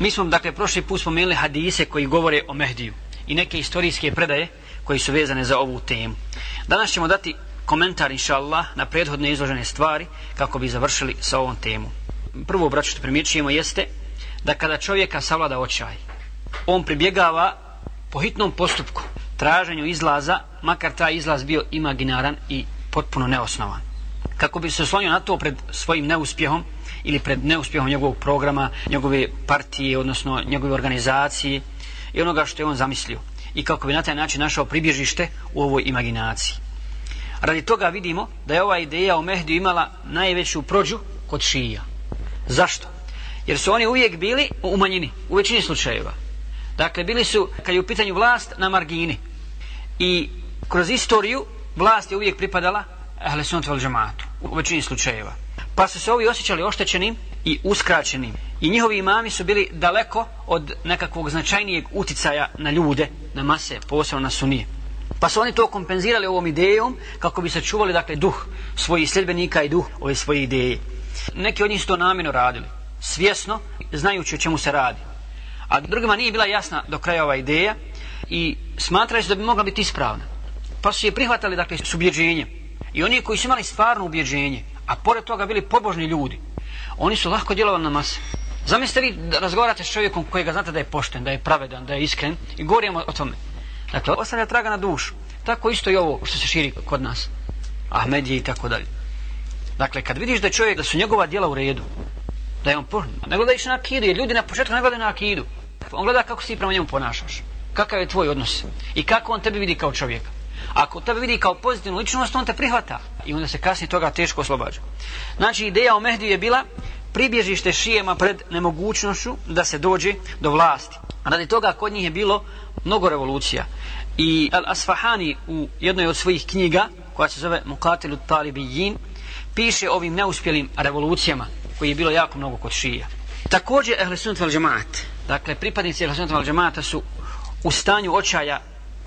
Mi smo, dakle, prošli put spomenuli hadise koji govore o Mehdiju i neke istorijske predaje koji su vezane za ovu temu. Danas ćemo dati komentar, inša Allah, na prethodne izložene stvari kako bi završili sa ovom temu. Prvo, braću, što primjećujemo jeste da kada čovjeka savlada očaj, on pribjegava po hitnom postupku traženju izlaza, makar taj izlaz bio imaginaran i potpuno neosnovan. Kako bi se oslonio na to pred svojim neuspjehom ili pred neuspjehom njegovog programa, njegove partije, odnosno njegove organizacije i onoga što je on zamislio. I kako bi na taj način našao pribježište u ovoj imaginaciji. Radi toga vidimo da je ova ideja o Mehdiju imala najveću prođu kod šija. Zašto? Jer su oni uvijek bili u manjini, u većini slučajeva. Dakle, bili su, kad je u pitanju vlast, na margini. I kroz istoriju vlast je uvijek pripadala Ahle Sunnatu džamatu u većini slučajeva. Pa su se ovi osjećali oštećenim i uskraćenim. I njihovi imami su bili daleko od nekakvog značajnijeg uticaja na ljude, na mase, posebno na sunije. Pa su oni to kompenzirali ovom idejom kako bi sačuvali dakle duh svojih sljedbenika i duh ove svoje ideje. Neki od njih su to namjerno radili, svjesno, znajući o čemu se radi. A drugima nije bila jasna do kraja ova ideja i smatrali su da bi mogla biti ispravna. Pa su je prihvatali dakle s. I oni koji su imali stvarno ubjeđenje, a pored toga bili pobožni ljudi, oni su lahko djelovali na mase. Zamislite vi da razgovarate s čovjekom kojega znate da je pošten, da je pravedan, da je iskren i govorimo o tome. Dakle, ostavlja traga na dušu. Tako isto i ovo što se širi kod nas. Ahmedije i tako dalje. Dakle, kad vidiš da je čovjek, da su njegova djela u redu, da je on pošten, ne gledaš na akidu, jer ljudi na početku ne gledaju na akidu. On gleda kako si prema njemu ponašaš. Kakav je tvoj odnos i kako on tebe vidi kao čovjeka. Ako tebe vidi kao pozitivnu ličnost, on te prihvata i onda se kasnije toga teško oslobađa. Znači, ideja o Mehdiju je bila pribježište šijema pred nemogućnošću da se dođe do vlasti. Radi toga kod njih je bilo mnogo revolucija. I Al-Asfahani u jednoj od svojih knjiga, koja se zove Mukatilu Talibijin, piše ovim neuspjelim revolucijama, koji je bilo jako mnogo kod šija. Također, Ehle Sunnat val Džemaat, dakle, pripadnici Ehle Sunnat val Džemaata su u stanju očaja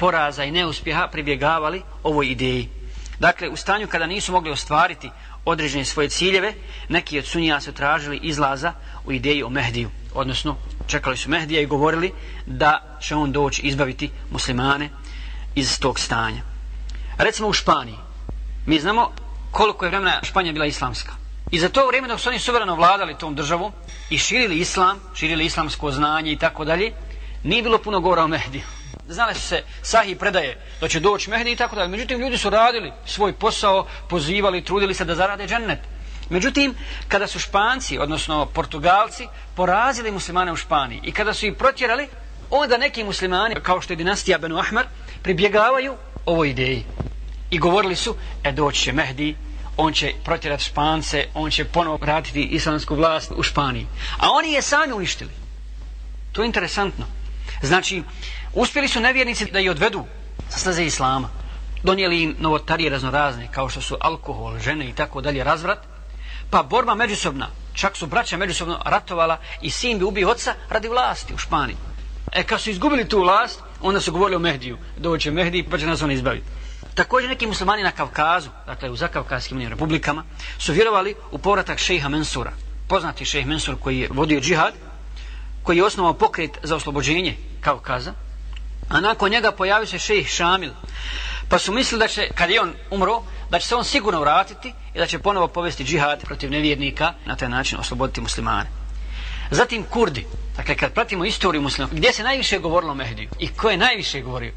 poraza i neuspjeha pribjegavali ovoj ideji. Dakle, u stanju kada nisu mogli ostvariti određene svoje ciljeve, neki od sunija su tražili izlaza u ideji o Mehdiju. Odnosno, čekali su Mehdija i govorili da će on doći izbaviti muslimane iz tog stanja. Recimo u Španiji. Mi znamo koliko je vremena Španija bila islamska. I za to vrijeme dok su oni suvereno vladali tom državom i širili islam, širili islamsko znanje i tako dalje, nije bilo puno govora o Mehdiju. Znali su se sahi predaje da će doći Mehdi i tako dalje. Međutim, ljudi su radili svoj posao, pozivali, trudili se da zarade džennet. Međutim, kada su Španci, odnosno Portugalci, porazili muslimane u Španiji i kada su ih protjerali, onda neki muslimani, kao što je dinastija Benu Ahmar, pribjegavaju ovoj ideji. I govorili su, e doći će Mehdi, on će protjerati Špance, on će ponovo vratiti islamsku vlast u Španiji. A oni je sami uništili. To je interesantno. Znači, uspjeli su nevjernici da je odvedu sa staze Islama. Donijeli im novotarije raznorazne, kao što su alkohol, žene i tako dalje, razvrat. Pa borba međusobna, čak su braća međusobno ratovala i sin bi ubio oca radi vlasti u Španiji. E kad su izgubili tu vlast, onda su govorili o Mehdiju. Doće Mehdi pa će nas on izbaviti. Također neki muslimani na Kavkazu, dakle u zakavkaskim republikama, su vjerovali u povratak šeha Mensura. Poznati šejh Mensur koji je vodio džihad, koji je osnovao pokret za oslobođenje Kavkaza, a nakon njega pojavio se šejh Šamil. Pa su mislili da će, kad je on umro, da će se on sigurno vratiti i da će ponovo povesti džihad protiv nevjernika, na taj način osloboditi muslimane. Zatim Kurdi, dakle kad pratimo istoriju muslima, gdje se najviše govorilo o Mehdiju i ko je najviše govorio?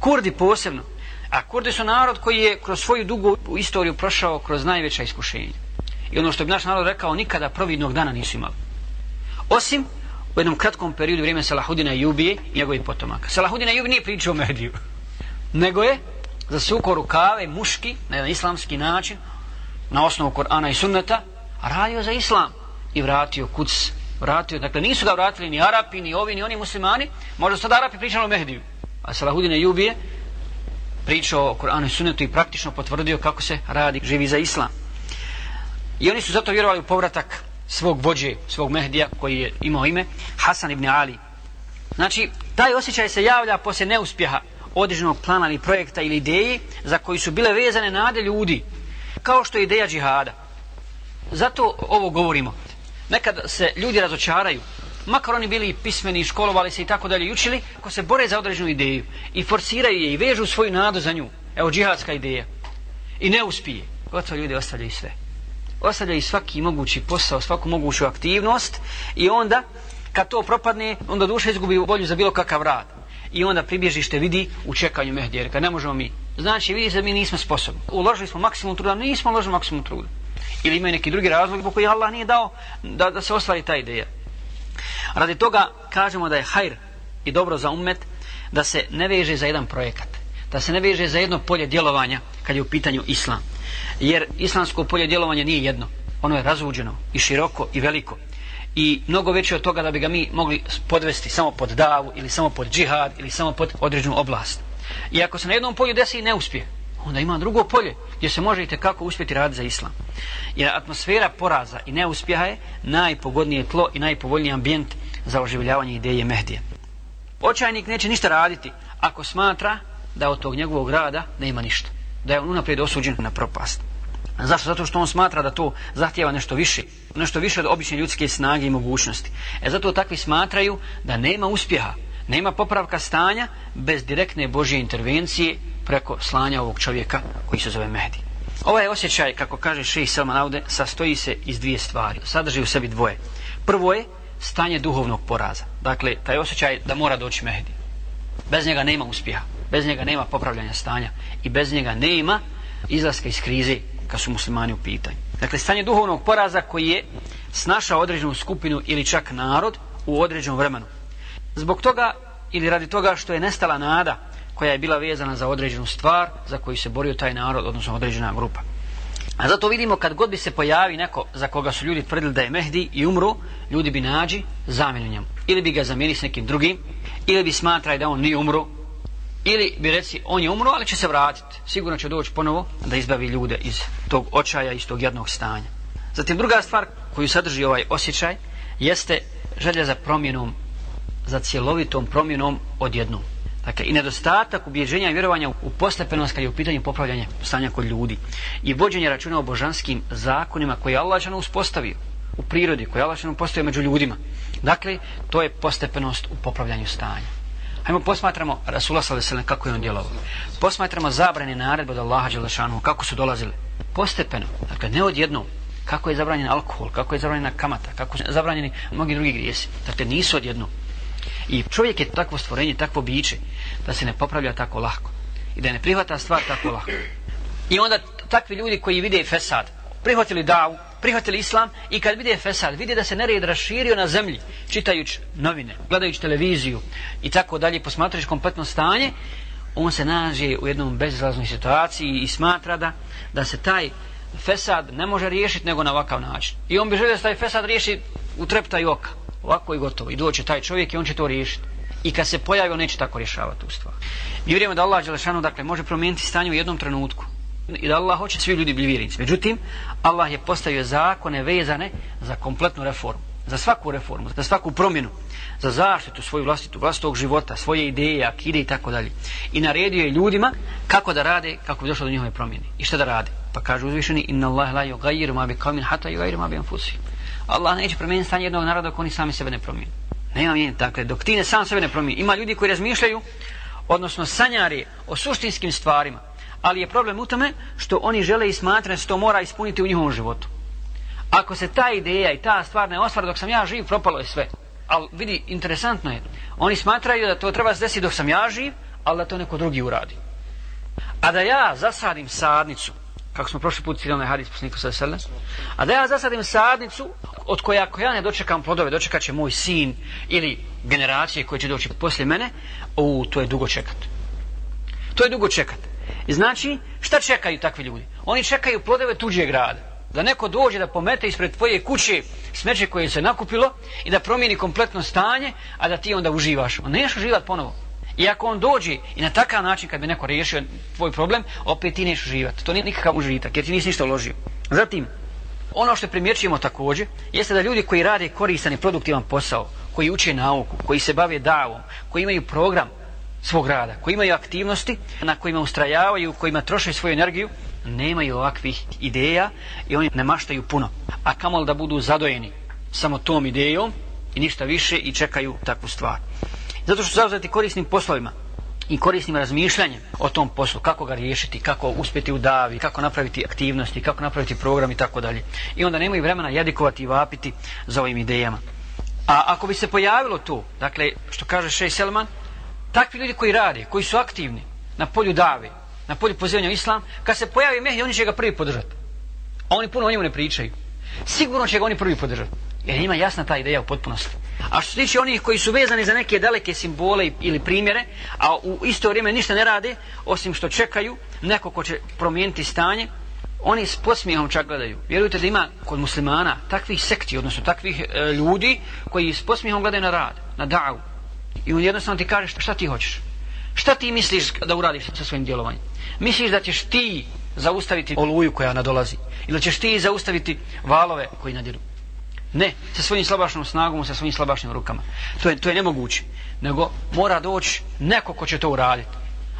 Kurdi posebno. A Kurdi su narod koji je kroz svoju dugu istoriju prošao kroz najveća iskušenja. I ono što bi naš narod rekao, nikada providnog dana nisu imali. Osim u jednom kratkom periodu vrijeme Salahudina Jubije i njegovih potomaka. Salahudina Jubi nije pričao o Mehdiju, nego je za suko rukave muški na jedan islamski način na osnovu Korana i Sunneta radio za islam i vratio kuc vratio, dakle nisu ga vratili ni Arapi, ni ovi, ni oni muslimani možda sad Arapi pričali o Mehdiju a Salahudina Jubije pričao o Koranu i Sunnetu i praktično potvrdio kako se radi, živi za islam i oni su zato vjerovali u povratak svog vođe, svog Mehdija koji je imao ime Hasan ibn Ali. Znači taj osjećaj se javlja poslije neuspjeha određenog plana ili projekta ili ideji za koji su bile vezane nade ljudi kao što je ideja džihada. Zato ovo govorimo. Nekad se ljudi razočaraju. Makar oni bili pismeni, školovali se i tako dalje učili, ako se bore za određenu ideju i forsiraju je i vežu svoju nadu za nju, evo džihadska ideja, i ne uspije, gotovo ljudi ostavljaju sve. Ostavljaju svaki mogući posao, svaku moguću aktivnost i onda, kad to propadne, onda duša izgubi volju za bilo kakav rad. I onda pribježište vidi u čekanju Mehdija, kad ne možemo mi. Znači, vidi da mi nismo sposobni. Uložili smo maksimum truda, nismo uložili maksimum truda. Ili imaju neki drugi razlog zbog koji Allah nije dao da, da se ostvari ta ideja. Radi toga kažemo da je hajr i dobro za umet da se ne veže za jedan projekat, da se ne veže za jedno polje djelovanja kad je u pitanju islam. Jer islamsko polje djelovanja nije jedno, ono je razuđeno i široko i veliko i mnogo veće od toga da bi ga mi mogli podvesti samo pod davu ili samo pod džihad ili samo pod određenu oblast. I ako se na jednom polju desi ne uspije, onda ima drugo polje gdje se možete kako uspjeti raditi za islam. Jer atmosfera poraza i neuspjeha je najpogodnije tlo i najpovoljniji ambijent za oživljavanje ideje Mehdije. Očajnik neće ništa raditi ako smatra da od tog njegovog rada nema ništa. Da je on unaprijed osuđen na propast. Zašto? Zato što on smatra da to zahtjeva nešto više. Nešto više od obične ljudske snage i mogućnosti. E zato takvi smatraju da nema uspjeha, nema popravka stanja bez direktne Božje intervencije preko slanja ovog čovjeka koji se zove Mehdi. Ovaj osjećaj, kako kaže Šeji Selman Aude, sastoji se iz dvije stvari. Sadrži u sebi dvoje. Prvo je stanje duhovnog poraza. Dakle, taj osjećaj da mora doći Mehdi. Bez njega nema uspjeha. Bez njega nema popravljanja stanja. I bez njega nema izlaska iz krize kad su muslimani u pitanju. Dakle, stanje duhovnog poraza koji je snašao određenu skupinu ili čak narod u određenom vremenu. Zbog toga ili radi toga što je nestala nada koja je bila vezana za određenu stvar za koju se borio taj narod, odnosno određena grupa. A zato vidimo kad god bi se pojavi neko za koga su ljudi tvrdili da je Mehdi i umru, ljudi bi nađi zamjenu njemu. Ili bi ga zamijenili s nekim drugim, ili bi smatrali da on nije umru, ili bi reci on je umro, ali će se vratiti. Sigurno će doći ponovo da izbavi ljude iz tog očaja, iz tog jednog stanja. Zatim druga stvar koju sadrži ovaj osjećaj jeste želja za promjenom, za cjelovitom promjenom odjednom. Dakle, i nedostatak ubjeđenja i vjerovanja u postepenost kad je u pitanju popravljanja stanja kod ljudi i vođenje računa o božanskim zakonima koje je Allah uspostavio u prirodi, koje je Allah postavio među ljudima. Dakle, to je postepenost u popravljanju stanja. Hajmo posmatramo Rasula s.a.v. kako je on djelovao. Posmatramo zabrane naredbe od Allaha Đelešanu, kako su dolazili. Postepeno, dakle ne odjednom, kako je zabranjen alkohol, kako je zabranjena kamata, kako su zabranjeni mnogi drugi grijesi. Dakle, nisu odjednom. I čovjek je takvo stvorenje, takvo biće, da se ne popravlja tako lahko. I da ne prihvata stvar tako lahko. I onda takvi ljudi koji vide fesad, prihvatili davu, prihvatili islam i kad vide fesad, vide da se nered raširio na zemlji, čitajući novine, gledajući televiziju i tako dalje, posmatrajući kompletno stanje, on se nađe u jednom bezizlaznoj situaciji i smatra da, da se taj fesad ne može riješiti nego na ovakav način. I on bi želio da se taj fesad riješi u treptaju oka. Ovako i gotovo. I doće taj čovjek i on će to riješiti. I kad se pojavi, on neće tako rješavati tu stvar. Vjerujemo da Allah Đelešanu, dakle, može promijeniti stanje u jednom trenutku. I da Allah hoće svi ljudi bili vjernici. Međutim, Allah je postavio zakone vezane za kompletnu reformu. Za svaku reformu, za svaku promjenu, za zaštitu svoju vlastitu, vlastitog života, svoje ideje, akide i tako dalje. I naredio je ljudima kako da rade, kako bi došlo do njihove promjene. I šta da rade? Pa kaže uzvišeni, inna Allah la yugayiru ma bi qawmin hatta yugayiru ma bi anfusihim. Allah neće promijeniti stanje jednog naroda dok oni sami sebe ne promijeni. Nema mijenjati. Dakle, dok ti ne sam sebe ne promijeni. Ima ljudi koji razmišljaju, odnosno sanjari o suštinskim stvarima. Ali je problem u tome što oni žele i smatraju se to mora ispuniti u njihovom životu. Ako se ta ideja i ta stvar ne ostvari dok sam ja živ, propalo je sve. Ali vidi, interesantno je. Oni smatraju da to treba se desiti dok sam ja živ, ali da to neko drugi uradi. A da ja zasadim sadnicu kako smo prošli put ciljali hadis poslaniku sa sele, a da ja zasadim sadnicu od koje ako ja ne dočekam plodove, dočekat će moj sin ili generacije koje će doći poslije mene, u to je dugo čekat. To je dugo čekat. Znači, šta čekaju takvi ljudi? Oni čekaju plodove tuđeg grada. Da neko dođe da pomete ispred tvoje kuće smeće koje se nakupilo i da promijeni kompletno stanje, a da ti onda uživaš. On neš uživati ponovo. I ako on dođe i na takav način kad bi neko riješio tvoj problem, opet ti neš uživati. To nije nikakav užitak jer ti nisi ništa uložio. Zatim, ono što primjećujemo također, jeste da ljudi koji rade koristan i produktivan posao, koji uče nauku, koji se bave davom, koji imaju program svog rada, koji imaju aktivnosti na kojima ustrajavaju, kojima troše svoju energiju, nemaju ovakvih ideja i oni ne maštaju puno. A kamol da budu zadojeni samo tom idejom, i ništa više i čekaju takvu stvar. Zato što su zauzeti korisnim poslovima i korisnim razmišljanjem o tom poslu, kako ga riješiti, kako uspjeti u davi, kako napraviti aktivnosti, kako napraviti program i tako dalje. I onda nemaju vremena jadikovati i vapiti za ovim idejama. A ako bi se pojavilo to, dakle, što kaže Šej Selman, takvi ljudi koji rade, koji su aktivni na polju dave, na polju pozivanja islam, kad se pojavi Mehdi, oni će ga prvi podržati. A oni puno o njemu ne pričaju. Sigurno će ga oni prvi podržati. Jer ima jasna ta ideja u potpunosti. A što se tiče onih koji su vezani za neke daleke simbole ili primjere, a u isto vrijeme ništa ne rade, osim što čekaju neko ko će promijeniti stanje, oni s posmijehom čak gledaju. Vjerujte da ima kod muslimana takvih sekti, odnosno takvih e, ljudi koji s posmijehom gledaju na rad, na davu. I on jednostavno ti kaže šta ti hoćeš. Šta ti misliš da uradiš sa svojim djelovanjem? Misliš da ćeš ti zaustaviti oluju koja nadolazi? Ili ćeš ti zaustaviti valove koji nadiru? Ne, sa svojim slabašnom snagom, sa svojim slabašnim rukama. To je, to je nemoguće. Nego mora doći neko ko će to uraditi.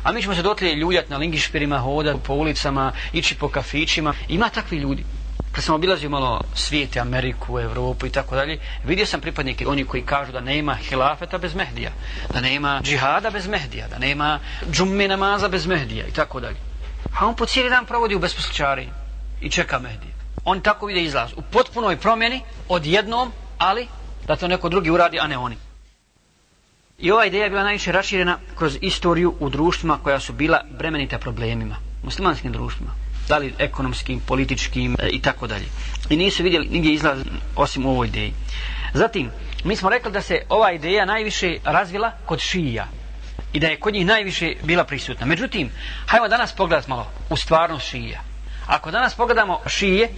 A mi ćemo se dotlije ljuljati na lingišpirima, hodati po ulicama, ići po kafićima. Ima takvi ljudi. Kad sam obilazio malo svijete, Ameriku, Evropu i tako dalje, vidio sam pripadnike oni koji kažu da nema hilafeta bez Mehdija, da nema džihada bez Mehdija, da nema džummi namaza bez Mehdija i tako dalje. A on po cijeli dan provodi u besposličari i čeka Mehdija. On tako vide izlaz. U potpunoj promjeni, odjednom, ali da to neko drugi uradi, a ne oni. I ova ideja je bila najviše raširena kroz istoriju u društvima koja su bila bremenita problemima. Muslimanskim društvima. Da li ekonomskim, političkim e, i tako dalje. I nisu vidjeli nigdje izlaz osim u ovoj ideji. Zatim, mi smo rekli da se ova ideja najviše razvila kod šija. I da je kod njih najviše bila prisutna. Međutim, hajmo danas pogledati malo u stvarnost šija. Ako danas pogledamo šije,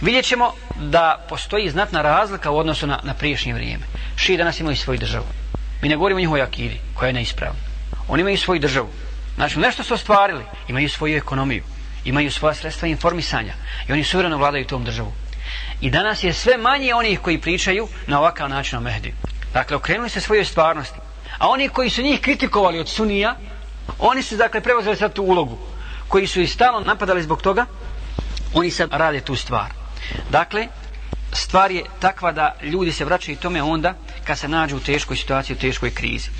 vidjet ćemo da postoji znatna razlika u odnosu na, na priješnje vrijeme. Šije danas imaju svoju državu. Mi ne govorimo o njihovoj akidi, koja je neispravna. Oni imaju svoju državu. Znači, nešto su ostvarili. Imaju svoju ekonomiju. Imaju svoja sredstva informisanja. I oni suvereno vladaju tom državu. I danas je sve manje onih koji pričaju na ovakav način o Mehdi. Dakle, okrenuli se svojoj stvarnosti. A oni koji su njih kritikovali od Sunija, oni su, dakle, preuzeli sad tu ulogu. Koji su i stalno napadali zbog toga, oni sad rade tu stvar. Dakle, stvar je takva da ljudi se vraćaju tome onda kad se nađu u teškoj situaciji, u teškoj krizi.